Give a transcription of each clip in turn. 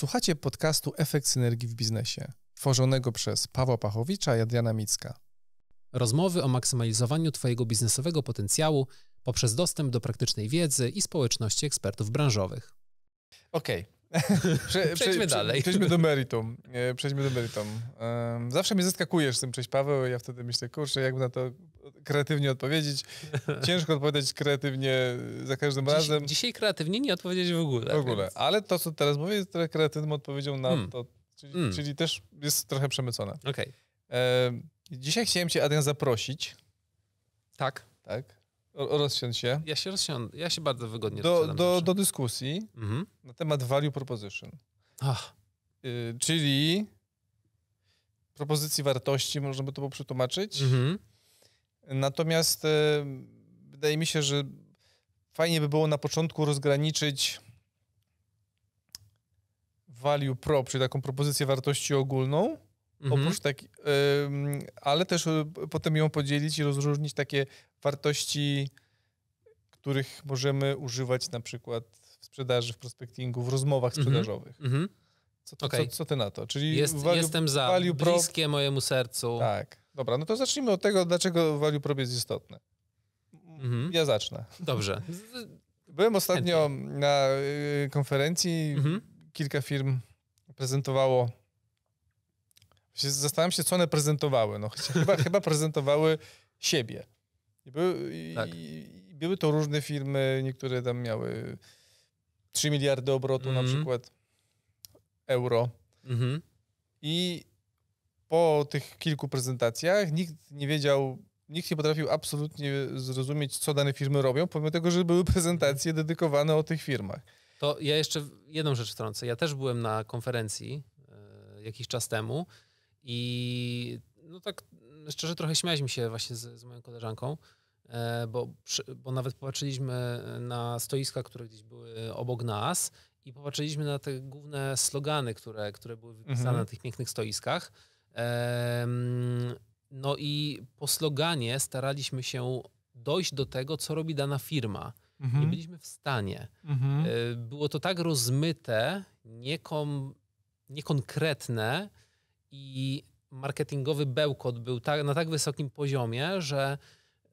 Słuchacie podcastu Efekt Synergii w Biznesie, tworzonego przez Pawła Pachowicza i Adriana Micka. Rozmowy o maksymalizowaniu Twojego biznesowego potencjału poprzez dostęp do praktycznej wiedzy i społeczności ekspertów branżowych. Okej. Prze, przejdźmy prze, dalej. Przejdźmy do meritum. Przejdźmy do meritum. Zawsze mnie zaskakujesz z tym, cześć Paweł, ja wtedy myślę, kurczę, jakby na to kreatywnie odpowiedzieć. Ciężko odpowiedzieć kreatywnie za każdym Dziś, razem. Dzisiaj kreatywnie nie odpowiedzieć w ogóle. W ogóle, więc... ale to, co teraz mówię, jest trochę kreatywną odpowiedzią na hmm. to, czyli, hmm. czyli, też jest trochę przemycone. Okej. Okay. Dzisiaj chciałem cię, Adrian, zaprosić. Tak. Tak. Rozsiądź się. Ja się rozsiądę. Ja się bardzo wygodnie Do, do, do dyskusji mhm. na temat value proposition. Ach. Y, czyli propozycji wartości, można by to było przetłumaczyć. Mhm. Natomiast y, wydaje mi się, że fajnie by było na początku rozgraniczyć value prop, czyli taką propozycję wartości ogólną, Mhm. Oprócz tak, ale też y, potem ją podzielić i rozróżnić takie wartości, których możemy używać na przykład w sprzedaży, w prospectingu, w rozmowach mhm. sprzedażowych. Mhm. Co, to, okay. co, co, ty na to? Czyli Jest, value, jestem za, value bliskie mojemu sercu. Tak. Dobra, no to zacznijmy od tego, dlaczego value prop jest istotne. Mhm. Ja zacznę. Dobrze. Byłem ostatnio Chętnie. na y, konferencji, mhm. kilka firm prezentowało Zastanawiam się, co one prezentowały. No, chyba, chyba prezentowały siebie. I były, tak. i, były to różne firmy, niektóre tam miały 3 miliardy obrotu mm -hmm. na mhm. przykład euro. Mm -hmm. I po tych kilku prezentacjach nikt nie wiedział, nikt nie potrafił absolutnie zrozumieć, co dane firmy robią, pomimo tego, że były prezentacje dedykowane o tych firmach. To ja jeszcze jedną rzecz wtrącę. Ja też byłem na konferencji y, jakiś czas temu i no tak szczerze trochę śmialiśmy się właśnie z, z moją koleżanką, e, bo, bo nawet popatrzyliśmy na stoiska, które gdzieś były obok nas i popatrzyliśmy na te główne slogany, które, które były wypisane mhm. na tych pięknych stoiskach. No i po sloganie staraliśmy się dojść do tego, co robi dana firma. Mhm. Nie byliśmy w stanie. Mhm. E, było to tak rozmyte, niekom, niekonkretne, i marketingowy bełkot był tak, na tak wysokim poziomie, że,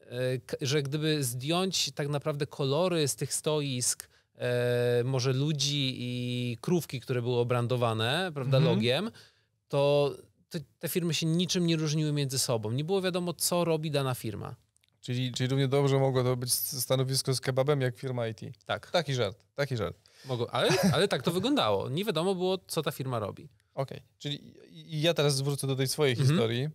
e, że gdyby zdjąć tak naprawdę kolory z tych stoisk, e, może ludzi i krówki, które były obrandowane, prawda, mhm. logiem, to te, te firmy się niczym nie różniły między sobą. Nie było wiadomo, co robi dana firma. Czyli, czyli równie dobrze mogło to być stanowisko z kebabem jak firma IT. Tak. Taki żart, taki żart. Mogło, ale, ale tak to wyglądało. Nie wiadomo było, co ta firma robi. Okej, okay. czyli ja teraz wrócę do tej swojej mhm. historii.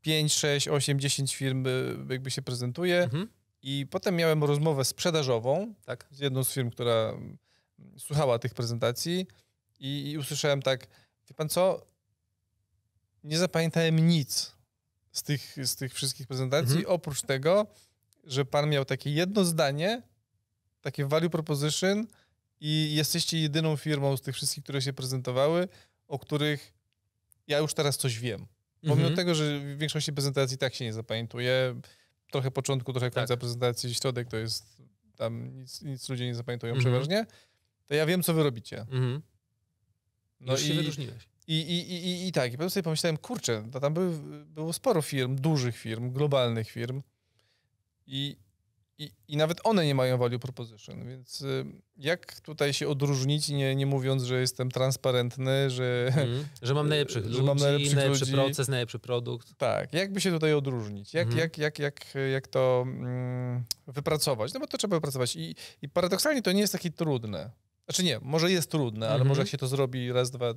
5, 6, 8, 10 firm jakby się prezentuje mhm. i potem miałem rozmowę sprzedażową tak. z jedną z firm, która słuchała tych prezentacji i, i usłyszałem tak, wie pan co, nie zapamiętałem nic z tych, z tych wszystkich prezentacji, mhm. oprócz tego, że pan miał takie jedno zdanie, takie value proposition, i jesteście jedyną firmą z tych wszystkich, które się prezentowały, o których ja już teraz coś wiem. Pomimo mhm. tego, że w większości prezentacji tak się nie zapamiętuje, trochę początku, trochę końca tak. prezentacji, środek to jest tam nic, nic ludzie nie zapamiętują mhm. przeważnie, to ja wiem, co wy robicie. Mhm. No już i, się wyróżniłeś. I, i, i, i, i tak, i potem sobie pomyślałem, kurczę, to tam były, było sporo firm, dużych firm, globalnych firm i i, I nawet one nie mają value proposition, więc y, jak tutaj się odróżnić, nie, nie mówiąc, że jestem transparentny, że... Mm, że mam najlepszych że ludzi, mam najlepszych najlepszy ludzi. proces, najlepszy produkt. Tak, jakby się tutaj odróżnić? Jak, mm. jak, jak, jak, jak to mm, wypracować? No bo to trzeba wypracować I, i paradoksalnie to nie jest takie trudne. Znaczy nie, może jest trudne, ale mm -hmm. może jak się to zrobi raz, dwa,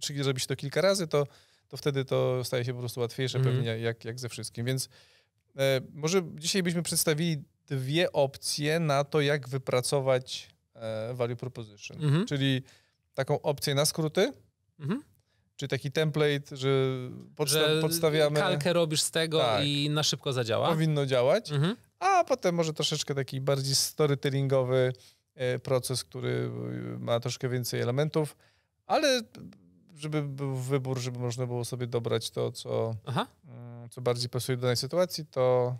czy zrobi się to kilka razy, to, to wtedy to staje się po prostu łatwiejsze -hmm. pewnie jak, jak ze wszystkim, więc e, może dzisiaj byśmy przedstawili dwie opcje na to, jak wypracować e, value proposition. Mhm. Czyli taką opcję na skróty, mhm. czy taki template, że, podsta że podstawiamy... kalkę robisz z tego tak, i na szybko zadziała. Powinno działać, mhm. a potem może troszeczkę taki bardziej storytellingowy e, proces, który ma troszkę więcej elementów, ale żeby był wybór, żeby można było sobie dobrać to, co, mm, co bardziej pasuje do danej sytuacji, to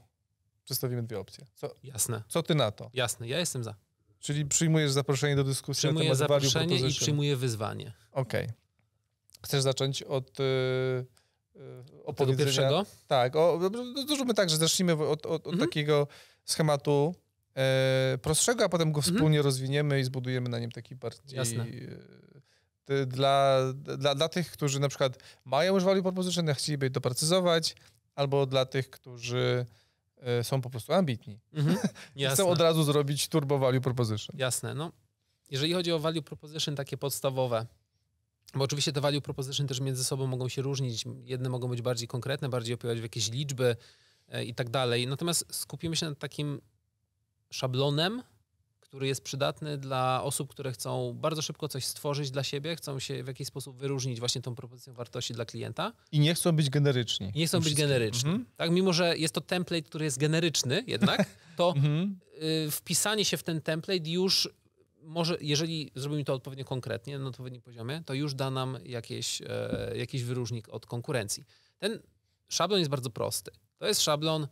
przedstawimy dwie opcje. Co, Jasne. Co ty na to? Jasne, ja jestem za. Czyli przyjmujesz zaproszenie do dyskusji Przyjmuję na temat zaproszenie i przyjmuję wyzwanie. Okej. Okay. Chcesz zacząć od yy, opowiedzenia? pierwszego? Tak. O, zróbmy tak, że zacznijmy od, od, od mhm. takiego schematu e, prostszego, a potem go mhm. wspólnie rozwiniemy i zbudujemy na nim taki bardziej... Jasne. E, dla, dla, dla tych, którzy na przykład mają już value proposition, a chcieliby doprecyzować, albo dla tych, którzy są po prostu ambitni. Mhm. Chcą od razu zrobić turbo value proposition. Jasne. No, jeżeli chodzi o value proposition takie podstawowe, bo oczywiście te value proposition też między sobą mogą się różnić. Jedne mogą być bardziej konkretne, bardziej opierać w jakieś liczby e, i tak dalej. Natomiast skupimy się nad takim szablonem, który jest przydatny dla osób, które chcą bardzo szybko coś stworzyć dla siebie, chcą się w jakiś sposób wyróżnić właśnie tą propozycją wartości dla klienta. I nie chcą być generyczni. I nie chcą być generyczni. Mhm. Tak, mimo że jest to template, który jest generyczny jednak, to mhm. y, wpisanie się w ten template już może, jeżeli zrobimy to odpowiednio konkretnie, na odpowiednim poziomie, to już da nam jakieś, e, jakiś wyróżnik od konkurencji. Ten szablon jest bardzo prosty. To jest szablon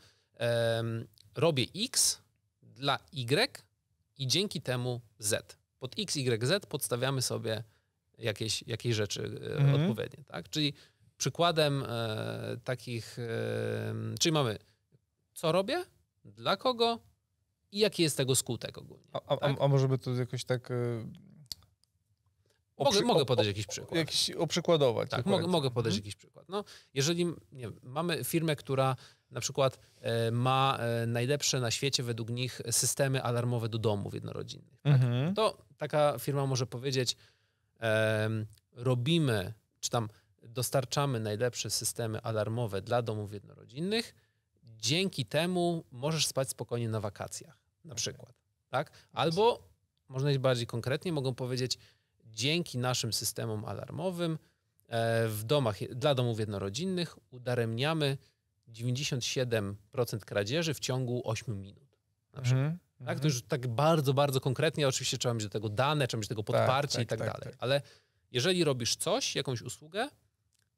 robię X dla Y i dzięki temu Z. Pod X, Y, Z podstawiamy sobie jakieś, jakieś rzeczy e, mhm. odpowiednie. Tak? Czyli przykładem e, takich, e, czyli mamy co robię, dla kogo, i jaki jest tego skutek ogólnie. A, a, tak? a może by to jakoś tak... Yy, mogę, mogę podać jakiś przykład. Jakiś oprzykładować. Tak, mogę, mogę podać mhm. jakiś przykład. No, jeżeli nie wiem, mamy firmę, która na przykład e, ma e, najlepsze na świecie według nich systemy alarmowe do domów jednorodzinnych, tak? mhm. to taka firma może powiedzieć, robimy, czy tam dostarczamy najlepsze systemy alarmowe dla domów jednorodzinnych, dzięki temu możesz spać spokojnie na wakacjach na przykład. Tak? Albo, można iść bardziej konkretnie, mogą powiedzieć, dzięki naszym systemom alarmowym e, w domach, dla domów jednorodzinnych udaremniamy 97% kradzieży w ciągu 8 minut. Na przykład. Mm -hmm. Tak? To już tak bardzo, bardzo konkretnie. Oczywiście trzeba mieć do tego dane, trzeba mieć do tego tak, podparcie tak, tak, i tak, tak dalej. Tak. Ale jeżeli robisz coś, jakąś usługę,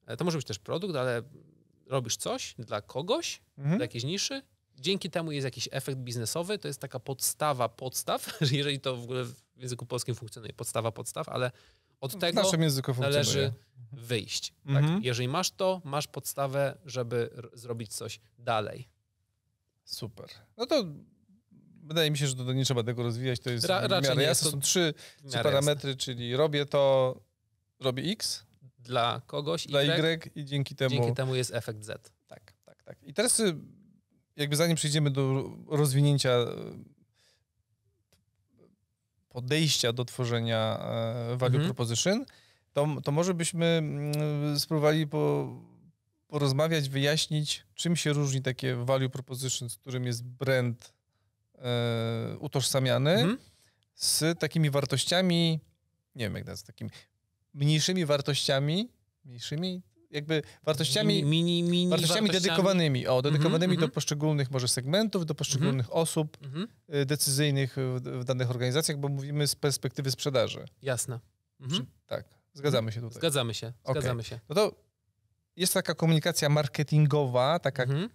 e, to może być też produkt, ale robisz coś dla kogoś, mhm. dla jakiejś niszy, dzięki temu jest jakiś efekt biznesowy, to jest taka podstawa podstaw, jeżeli to w ogóle w języku polskim funkcjonuje, podstawa podstaw, ale od tego należy wyjść. Tak? Mhm. Tak? Jeżeli masz to, masz podstawę, żeby zrobić coś dalej. Super. No to wydaje mi się, że to nie trzeba tego rozwijać, to jest Ra, w miarę jasne. Są trzy, trzy parametry, jasne. czyli robię to, robię X. Dla kogoś Dla Y, y i dzięki temu... Dzięki temu jest efekt Z. Tak, tak, tak. I teraz y, jakby zanim przejdziemy do rozwinięcia podejścia do tworzenia e, value mhm. proposition, to, to może byśmy mm, spróbowali po, porozmawiać, wyjaśnić, czym się różni takie value proposition, z którym jest brand e, utożsamiany, mhm. z takimi wartościami, nie wiem jak nazwać, takimi mniejszymi wartościami, mniejszymi, jakby wartościami, mini, mini wartościami, wartościami, dedykowanymi, o, dedykowanymi -hmm, do poszczególnych może segmentów, do poszczególnych -hmm. osób -hmm. decyzyjnych w, w, danych organizacjach, bo mówimy z perspektywy sprzedaży. Jasne. Mhm. tak, zgadzamy się tutaj. Zgadzamy się, zgadzamy się. No to jest taka komunikacja marketingowa, taka, mhm.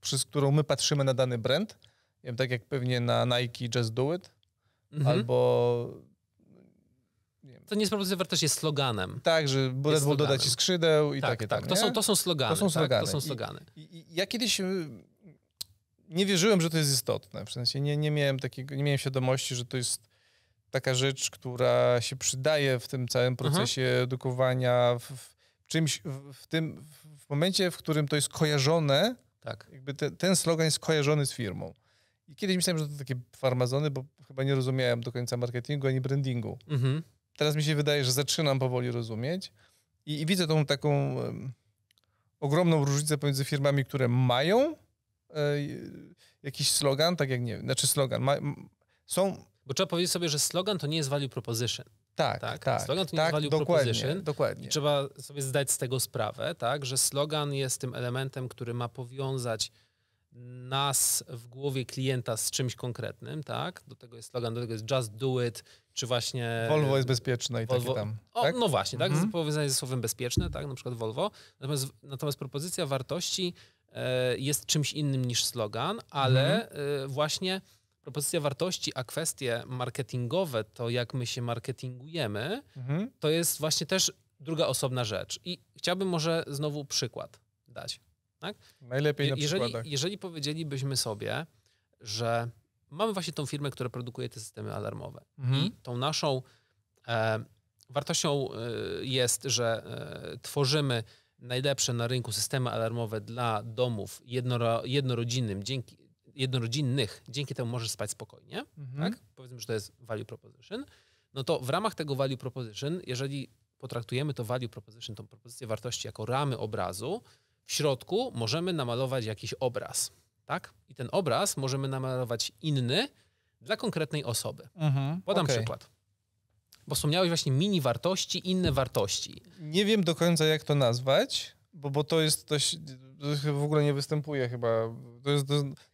przez którą my patrzymy na dany brand, nie wiem, tak jak pewnie na Nike Just Do It, mhm. albo to nie jest propozycja wartości, jest sloganem. Tak, że Red Bull doda ci skrzydeł i tak, takie tak. Tam, to, są, to są slogany. To są slogany. Tak? To są slogany. I, i, ja kiedyś y, nie wierzyłem, że to jest istotne. W sensie nie, nie, miałem takiego, nie miałem świadomości, że to jest taka rzecz, która się przydaje w tym całym procesie Aha. edukowania, w, w czymś, w, w, tym, w momencie, w którym to jest kojarzone, tak. jakby te, ten slogan jest kojarzony z firmą. I kiedyś myślałem, że to takie farmazony, bo chyba nie rozumiałem do końca marketingu ani brandingu. Mhm teraz mi się wydaje, że zaczynam powoli rozumieć i, i widzę tą taką um, ogromną różnicę pomiędzy firmami, które mają e, jakiś slogan, tak jak nie wiem, znaczy slogan, ma, są... Bo trzeba powiedzieć sobie, że slogan to nie jest value proposition. Tak, tak. tak slogan to nie tak, jest value dokładnie, proposition. Dokładnie. I trzeba sobie zdać z tego sprawę, tak, że slogan jest tym elementem, który ma powiązać nas w głowie klienta z czymś konkretnym, tak? Do tego jest slogan, do tego jest just do it, czy właśnie... Volvo jest bezpieczne i Volvo... takie tam, tak? O, no właśnie, tak? Mhm. Powiązanie ze słowem bezpieczne, tak? Na przykład Volvo. Natomiast, natomiast propozycja wartości e, jest czymś innym niż slogan, ale mhm. e, właśnie propozycja wartości, a kwestie marketingowe, to jak my się marketingujemy, mhm. to jest właśnie też druga osobna rzecz. I chciałbym może znowu przykład dać. Tak? Najlepiej na jeżeli, przykładach. Jeżeli powiedzielibyśmy sobie, że mamy właśnie tą firmę, która produkuje te systemy alarmowe mhm. i tą naszą e, wartością e, jest, że e, tworzymy najlepsze na rynku systemy alarmowe dla domów jednoro, jednorodzinnym, dzięki, jednorodzinnych, dzięki temu możesz spać spokojnie, mhm. tak? Powiedzmy, że to jest value proposition. No to w ramach tego value proposition, jeżeli potraktujemy to value proposition, tą propozycję wartości jako ramy obrazu, środku możemy namalować jakiś obraz, tak? I ten obraz możemy namalować inny dla konkretnej osoby. Mhm. Podam okay. przykład. Bo wspomniałeś właśnie mini wartości, inne wartości. Nie wiem do końca, jak to nazwać, bo, bo to jest coś, to w ogóle nie występuje chyba. To jest,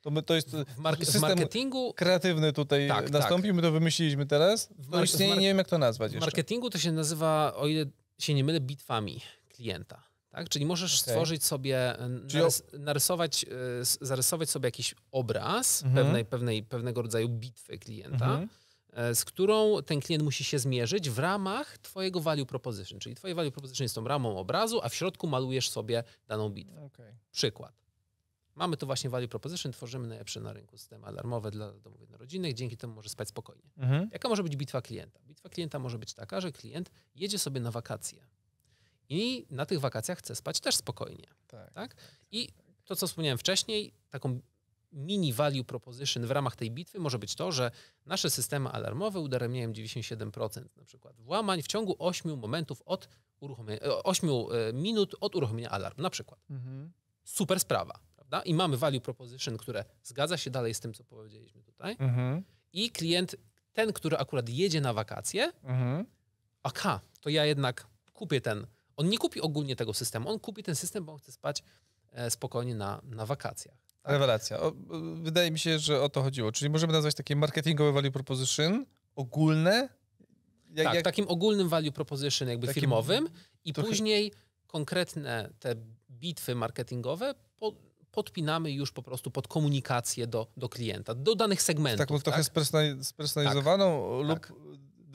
to, to jest w, mark w marketingu kreatywny tutaj tak, nastąpił, tak. my to wymyślimy teraz. To istnieje, nie wiem jak to nazwać W marketingu to się nazywa, o ile się nie mylę, bitwami klienta. Tak? Czyli możesz okay. stworzyć sobie, narys narysować, e, zarysować sobie jakiś obraz mhm. pewnej, pewnej, pewnego rodzaju bitwy klienta, mhm. E, z którą ten klient musi się zmierzyć w ramach twojego value proposition. Czyli twoje value proposition jest tą ramą obrazu, a w środku malujesz sobie daną bitwę. Okay. Przykład. Mamy tu właśnie value proposition, tworzymy najlepsze na rynku systemy alarmowe dla domów jednorodzinnych, dzięki temu może spać spokojnie. Mhm. Jaka może być bitwa klienta? Bitwa klienta może być taka, że klient jedzie sobie na wakacje i na tych wakacjach chce spać też spokojnie. Tak. tak? I to, co wspomniałem wcześniej, taką mini value proposition w ramach tej bitwy może być to, że nasze systemy alarmowe udaremniają 97% na przykład włamań w ciągu 8 momentów od uruchomienia, 8 e, minut od uruchomienia alarmu na przykład. Mhm. Super sprawa, prawda? I mamy value proposition, które zgadza się dalej z tym, co powiedzieliśmy tutaj. Mhm. I klient, ten, który akurat jedzie na wakacje, mhm. aha, to ja jednak kupię ten on nie kupi ogólnie tego systemu, on kupi ten system, bo on chce spać e, spokojnie na, na wakacjach. Tak? Rewelacja. O, wydaje mi się, że o to chodziło. Czyli możemy nazwać takie marketingowe value proposition ogólne? Jak, tak, jak... takim ogólnym value proposition jakby takim... firmowym i trochę... później konkretne te bitwy marketingowe po, podpinamy już po prostu pod komunikację do, do klienta, do danych segmentów. Taką tak? trochę spersonalizowaną tak, lub tak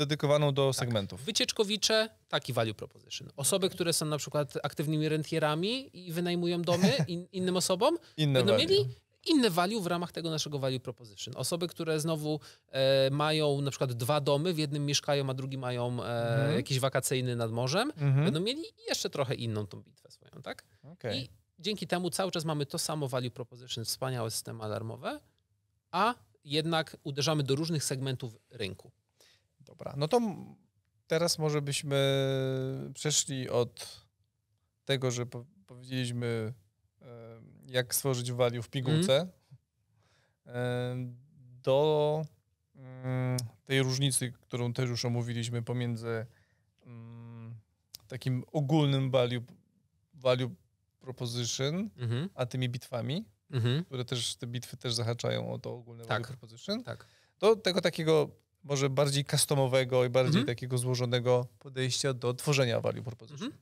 dedykowaną do tak. segmentów. Wycieczkowicze, taki value proposition. Osoby, które są na przykład aktywnymi rentierami i wynajmują domy in, innym osobom, Inne będą value. mieli inne value w ramach tego naszego value proposition. Osoby, które znowu e, mają na przykład dwa domy, w jednym mieszkają, a drugi mają e, mhm. jakiś wakacyjny nad morzem, mhm. będą mieli jeszcze trochę inną tą bitwę swoją, tak? Okay. I dzięki temu cały czas mamy to samo value proposition, wspaniałe systemy alarmowe, a jednak uderzamy do różnych segmentów rynku. Dobra, no to teraz może byśmy przeszli od tego, że po powiedzieliśmy, jak stworzyć value w pigułce, mm. do tej różnicy, którą też już omówiliśmy pomiędzy mm, takim ogólnym value, value proposition, mm a tymi bitwami, mm które też, te bitwy też zahaczają o to ogólne tak. value proposition, tak. do tego takiego może bardziej customowego i bardziej mhm. takiego złożonego podejścia do tworzenia value proposition. Mhm.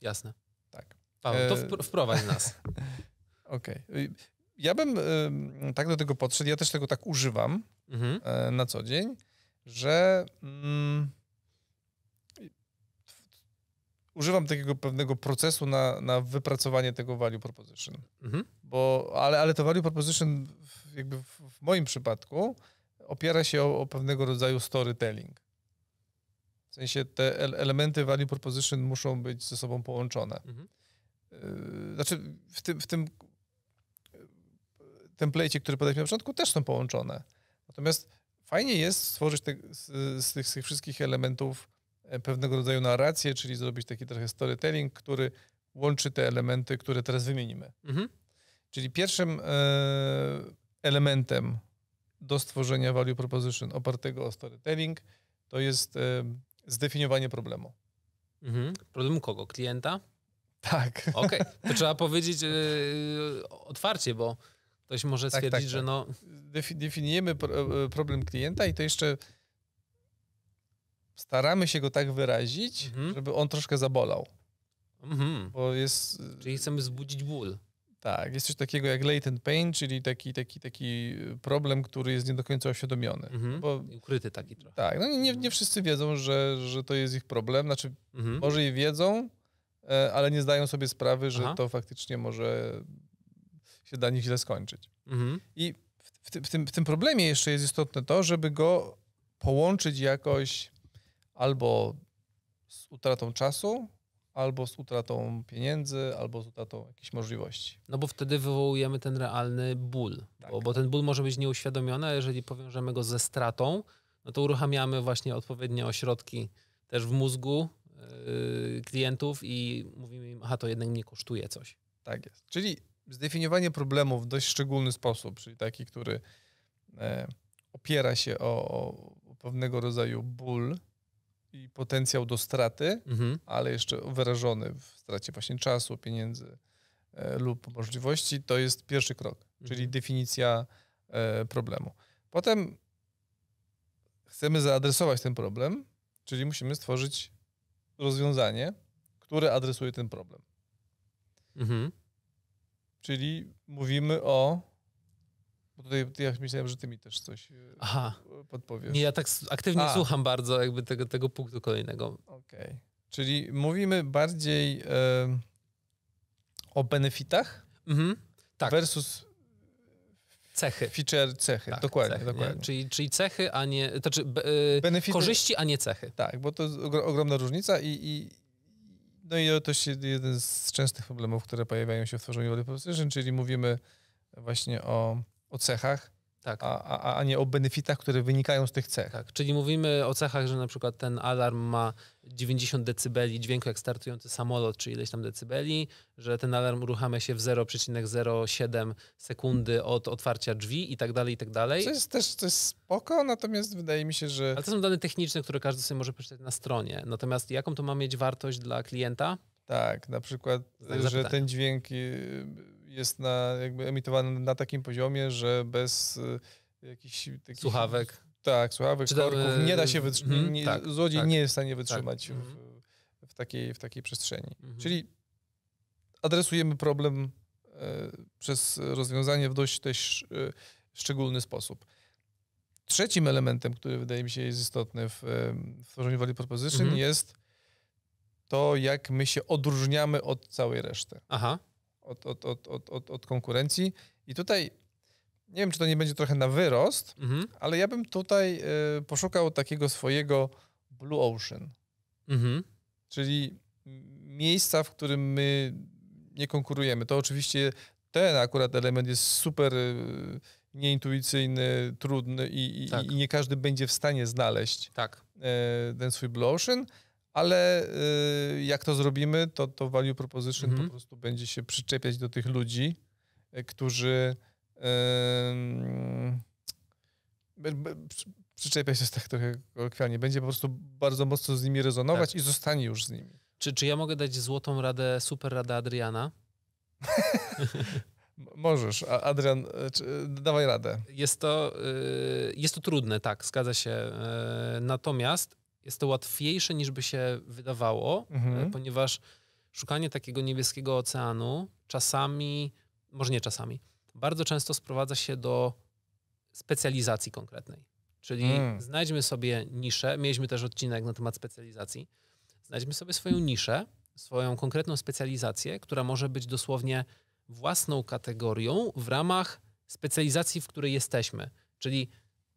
Jasne. Tak. Paweł, to e, wprowadź nas. Okej. Okay. Ja bym y, tak do tego podszedł, ja też tego tak używam mhm. y, na co dzień, że y, używam takiego pewnego procesu na, na wypracowanie tego value proposition. Mhm. Bo, ale, ale to value proposition jakby w, w moim przypadku opiera się o, o pewnego rodzaju storytelling. W sensie te elementy value proposition muszą być ze sobą połączone. Mhm. Y, znaczy w tym, w tym template, który podaliśmy na początku, też są połączone. Natomiast fajnie jest stworzyć te, z, z, tych, z, tych, wszystkich elementów e, pewnego rodzaju narrację, czyli zrobić taki trochę storytelling, który łączy te elementy, które teraz wymienimy. Mhm. Czyli pierwszym e, elementem do stworzenia value proposition opartego o storytelling, to jest e, zdefiniowanie problemu. Mhm. Problemu kogo? Klienta? Tak. Okej, okay. to trzeba powiedzieć e, otwarcie, bo ktoś może tak, stwierdzić, tak, tak, że no... definiujemy e, problem klienta i to jeszcze staramy się go tak wyrazić, mhm. żeby on troszkę zabolał. Mhm. Bo jest... Czyli chcemy wzbudzić ból. Tak, jest coś takiego jak latent pain, czyli taki, taki, taki problem, który jest nie do końca oświadomiony. Mhm. Bo, Ukryty taki trochę. Tak, no nie, nie wszyscy wiedzą, że, że to jest ich problem. Znaczy, mhm. może i wiedzą, e, ale nie zdają sobie sprawy, że Aha. to faktycznie może się dla nich źle skończyć. Mhm. I w, w, tym, w tym problemie jeszcze jest istotne to, żeby go połączyć jakoś albo z utratą czasu, albo z utratą pieniędzy, albo z utratą jakichś możliwości. No bo wtedy wywołujemy ten realny ból, tak. bo, bo, ten ból może być nieuświadomiony, a jeżeli powiążemy go ze stratą, no to uruchamiamy właśnie odpowiednie ośrodki też w mózgu yy, klientów i mówimy im, aha, to jednak nie kosztuje coś. Tak jest. Czyli zdefiniowanie problemu w dość szczególny sposób, czyli taki, który e, opiera się o, o pewnego rodzaju ból, i potencjał do straty, mhm. ale jeszcze wyrażony w stracie właśnie czasu, pieniędzy e, lub możliwości, to jest pierwszy krok, mhm. czyli definicja e, problemu. Potem chcemy zaadresować ten problem, czyli musimy stworzyć rozwiązanie, które adresuje ten problem. Mhm. Czyli mówimy o bo tutaj ja myślałem, że ty mi też coś e, Aha. podpowiesz. Nie, ja tak aktywnie A. słucham bardzo jakby tego, tego punktu kolejnego. Okej. Okay. Czyli mówimy bardziej e, o benefitach mhm. tak. versus cechy. Feature cechy, tak, dokładnie. Cechy, dokładnie. Czyli, czyli cechy, a nie, to znaczy Benefity, korzyści, a nie cechy. Tak, bo to jest ogromna różnica i, i no i to jest jeden z częstych problemów, które pojawiają się w tworzeniu value proposition, czyli mówimy właśnie o o cechach, tak. a, a, a nie o benefitach, które wynikają z tych cech. Tak, czyli mówimy o cechach, że na przykład ten alarm ma 90 decybeli dźwięku jak startujący samolot, czy ileś tam decybeli, że ten alarm uruchamia się w 0,07 sekundy od otwarcia drzwi i tak dalej, i tak dalej. To jest też to jest spoko, natomiast wydaje mi się, że... Ale to są dane techniczne, które każdy sobie może przeczytać na stronie. Natomiast jaką to ma mieć wartość dla klienta? Tak, na przykład, że ten dźwięk jest na, jakby emitowany na takim poziomie, że bez y, jakichś takich... Słuchawek. Tak, słuchawek, korków nie da się wytrzymać, mm, tak, złodziej tak, nie jest w stanie wytrzymać tak. w, mhm. w, takiej, w takiej przestrzeni. Mhm. Czyli adresujemy problem e, przez rozwiązanie w dość też e, szczególny sposób. Trzecim elementem, który wydaje mi się jest istotny w, w tworzeniu value proposition mhm. jest to, jak my się odróżniamy od całej reszty. Aha od, od, od, od, od, od konkurencji. I tutaj nie wiem, czy to nie będzie trochę na wyrost, mhm. ale ja bym tutaj y, poszukał takiego swojego Blue Ocean. Mhm. Czyli miejsca, w którym my nie konkurujemy. To oczywiście ten akurat element jest super y, nieintuicyjny, trudny i, tak. i, nie każdy będzie w stanie znaleźć tak. y, ten swój Blue Ocean ale y, jak to zrobimy, to, to value proposition mhm. po prostu będzie się przyczepiać do tych ludzi, y, którzy przyczepia się tak trochę kolokwialnie, będzie po prostu bardzo mocno z nimi rezonować tak. i zostanie już z nimi. Czy, czy ja mogę dać złotą radę, super radę Adriana? Możesz, Adrian, e, czy, dawaj radę. Jest to, y, jest to trudne, tak, zgadza się. Natomiast jest to łatwiejsze niż by się wydawało, mhm. E, ponieważ szukanie takiego niebieskiego oceanu czasami, może nie czasami, bardzo często sprowadza się do specjalizacji konkretnej. Czyli mm. znajdźmy sobie niszę, mieliśmy też odcinek na temat specjalizacji, znajdźmy sobie swoją niszę, swoją konkretną specjalizację, która może być dosłownie własną kategorią w ramach specjalizacji, w której jesteśmy. Czyli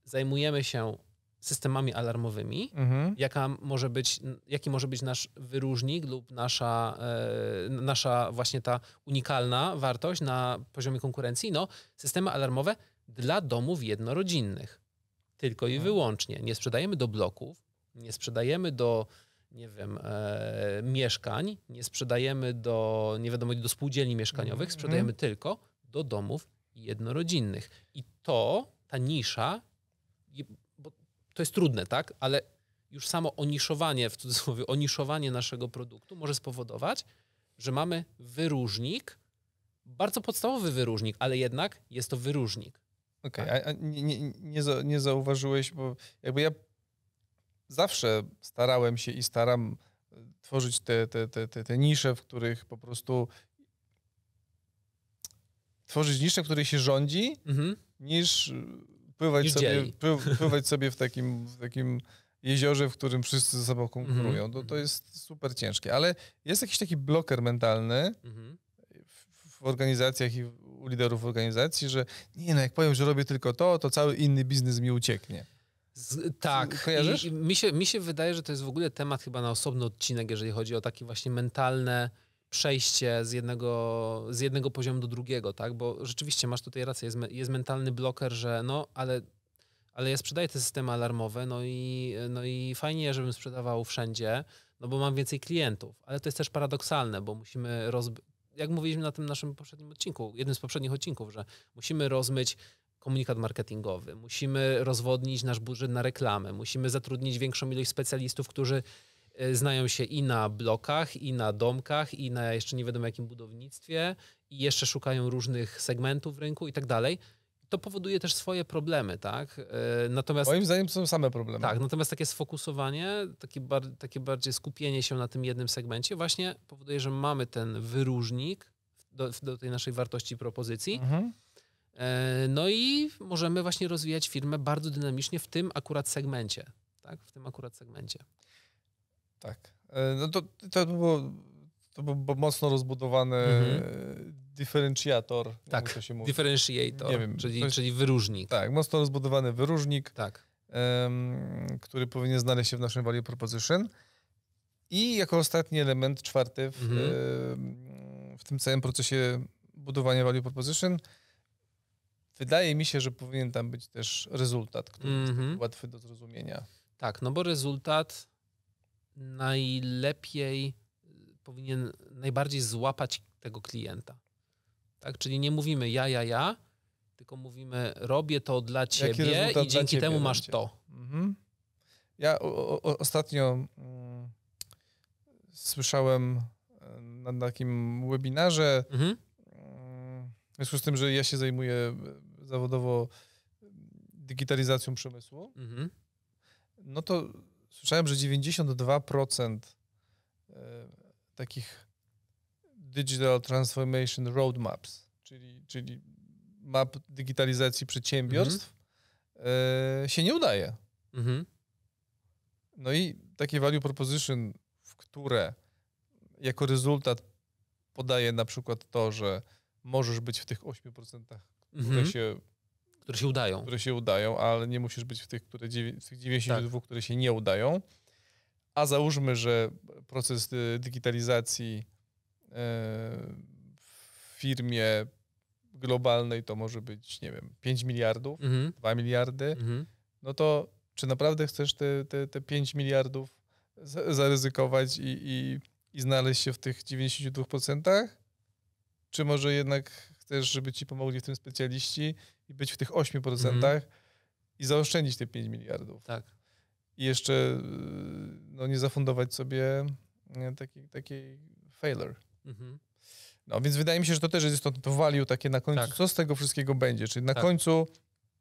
zajmujemy się systemami alarmowymi, mhm. jaka może być, jaki może być nasz wyróżnik lub nasza, e, nasza właśnie ta unikalna wartość na poziomie konkurencji, no systemy alarmowe dla domów jednorodzinnych. Tylko i mhm. wyłącznie. Nie sprzedajemy do bloków, nie sprzedajemy do nie wiem, e, mieszkań, nie sprzedajemy do, nie wiadomo, do spółdzielni mieszkaniowych, mhm. sprzedajemy tylko do domów jednorodzinnych. I to, ta nisza to jest trudne, tak? Ale już samo oniszowanie, w cudzysłowie, oniszowanie naszego produktu może spowodować, że mamy wyróżnik, bardzo podstawowy wyróżnik, ale jednak jest to wyróżnik. Okej, okay, tak? a, nie, nie, nie, nie zauważyłeś, bo jakby ja zawsze starałem się i staram tworzyć te, te, te, te, te nisze, w których po prostu tworzyć niszę, w której się rządzi, mhm. niż pływać, sobie, pływać sobie w takim, w takim jeziorze, w którym wszyscy ze sobą konkurują. Mhm. To, to jest super ciężkie. Ale jest jakiś taki bloker mentalny mhm. w, w organizacjach i u liderów organizacji, że nie no, jak powiem, że robię tylko to, to cały inny biznes mi ucieknie. Z, tak. I, I mi, się, mi się wydaje, że to jest w ogóle temat chyba na osobny odcinek, jeżeli chodzi o takie właśnie mentalne przejście z jednego, z jednego poziomu do drugiego, tak? Bo rzeczywiście masz tutaj rację, jest, jest mentalny bloker, że no, ale, ale ja sprzedaję te systemy alarmowe, no i, no i fajnie, żebym sprzedawał wszędzie, no bo mam więcej klientów, ale to jest też paradoksalne, bo musimy roz, jak mówiliśmy na tym naszym poprzednim odcinku, jednym z poprzednich odcinków, że musimy rozmyć komunikat marketingowy, musimy rozwodnić nasz budżet na reklamę, musimy zatrudnić większą ilość specjalistów, którzy znają się i na blokach, i na domkach, i na jeszcze nie wiadomo jakim budownictwie, i jeszcze szukają różnych segmentów rynku i tak dalej. To powoduje też swoje problemy, tak? E, natomiast, Moim zdaniem to są same problemy. Tak, natomiast takie sfokusowanie, takie, bar, takie bardziej skupienie się na tym jednym segmencie właśnie powoduje, że mamy ten wyróżnik do, do tej naszej wartości propozycji. Mhm E, no i możemy właśnie rozwijać firmę bardzo dynamicznie w tym akurat segmencie. Tak? W tym akurat segmencie. Tak. E, no to, to, było, to był mocno rozbudowany mhm. dyferencjator. Tak, to się mówi. differentiator, nie wiem, czyli, jest, czyli wyróżnik. Tak, mocno rozbudowany wyróżnik, tak. Um, który powinien znaleźć się w naszym value proposition. I jako ostatni element, czwarty w, mhm. w tym całym procesie budowania value proposition – Wydaje mi się, że powinien tam być też rezultat, który -hmm. jest mhm. łatwy do zrozumienia. Tak, no bo rezultat najlepiej powinien najbardziej złapać tego klienta. Tak? Czyli nie mówimy ja, ja, ja, tylko mówimy robię to dla ciebie i dzięki temu masz to. Mhm. Ja o, o, ostatnio mm, słyszałem e, na takim webinarze, mhm. Mm, w związku z tym, że ja się zajmuję zawodowo digitalizacją przemysłu, mhm. no to słyszałem, że 92% e, takich digital transformation roadmaps, czyli, czyli map digitalizacji przedsiębiorstw, mhm. się nie udaje. Mhm. No i takie value proposition, w które jako rezultat podaje na przykład to, że możesz być w tych 8% które, mhm. się, które się udają. Które się udają, ale nie musisz być w tych, które, w tych 92, tak. które się nie udają. A załóżmy, że proces digitalizacji e, w firmie globalnej to może być, nie wiem, 5 miliardów, mhm. 2 miliardy, mhm. no to czy naprawdę chcesz te, te, te 5 miliardów zaryzykować i, i, i znaleźć się w tych 92%? Czy może jednak chcesz, żeby ci pomogli w tym specjaliści i być w tych 8% mhm. i zaoszczędzić te 5 miliardów. Tak. I jeszcze y, no, nie zafundować sobie takiej, takiej failure. Mhm. No więc wydaje mi się, że to też jest to, to value takie na końcu, tak. co z tego wszystkiego będzie. Czyli na tak. końcu,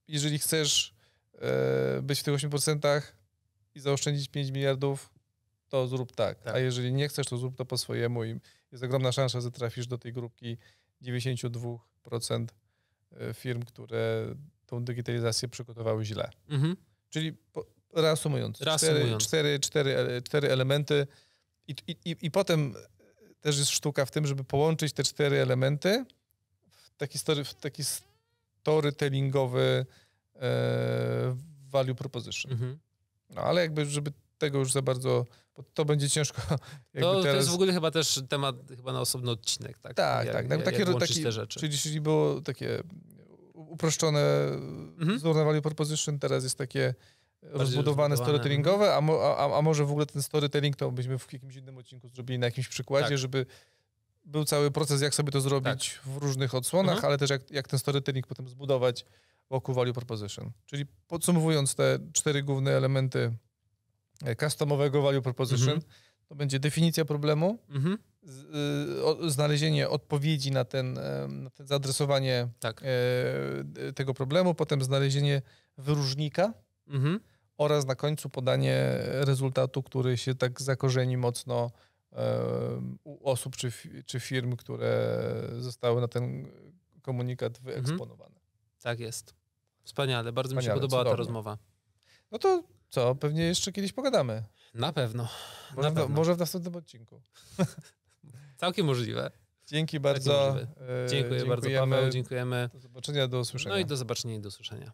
jeżeli chcesz e, być w tych 8% i zaoszczędzić 5 miliardów, to zrób tak. tak. A jeżeli nie chcesz, to zrób to po swojemu i jest ogromna szansa, że trafisz do tej grupki 92% e, firm, które tą digitalizację przygotowały źle. Mhm. Czyli po, reasumując, reasumując. Cztery, cztery, cztery, cztery elementy i, i, i potem też jest sztuka w tym, żeby połączyć te cztery elementy w taki, story, w taki storytellingowy e, value proposition. Mhm. No ale jakby, żeby tego już za bardzo, bo to będzie ciężko. To, teraz... to jest w ogóle chyba też temat chyba na osobny odcinek, tak? Tak, jak, tak. Jak, takie, jak taki, te rzeczy. Czyli, czyli było takie uproszczone mhm. wzór value proposition, teraz jest takie rozbudowane storytellingowe, a, mo, a, a, może w ogóle ten storytelling to byśmy w jakimś innym odcinku zrobili na jakimś przykładzie, tak. żeby był cały proces, jak sobie to zrobić tak. w różnych odsłonach, mhm. ale też jak, jak ten storytelling potem zbudować wokół value proposition. Czyli podsumowując te cztery główne elementy customowego value proposition, mhm. to będzie definicja problemu, mhm. z, y, znalezienie odpowiedzi na ten, na ten zaadresowanie tak. e, tego problemu, potem znalezienie wyróżnika mhm. oraz na końcu podanie rezultatu, który się tak zakorzeni mocno e, u osób czy, czy firm, które zostały na ten komunikat wyeksponowany. Mhm. Tak jest. Wspaniale, bardzo Wspaniale, mi się podobała cudownie. ta rozmowa. No to co, pewnie jeszcze kiedyś pogadamy. Na pewno. Może, Na pewno. W, może w następnym odcinku. Całkiem możliwe. Dzięki bardzo. Dziękuję bardzo, Paweł. Dziękujemy. Do zobaczenia, do usłyszenia. No i do zobaczenia i do usłyszenia.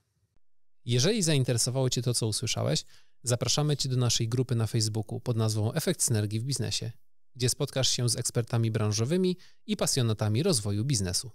Jeżeli zainteresowało Cię to, co usłyszałeś, zapraszamy Cię do naszej grupy na Facebooku pod nazwą Efekt Synergii w Biznesie, gdzie spotkasz się z ekspertami branżowymi i pasjonatami rozwoju biznesu.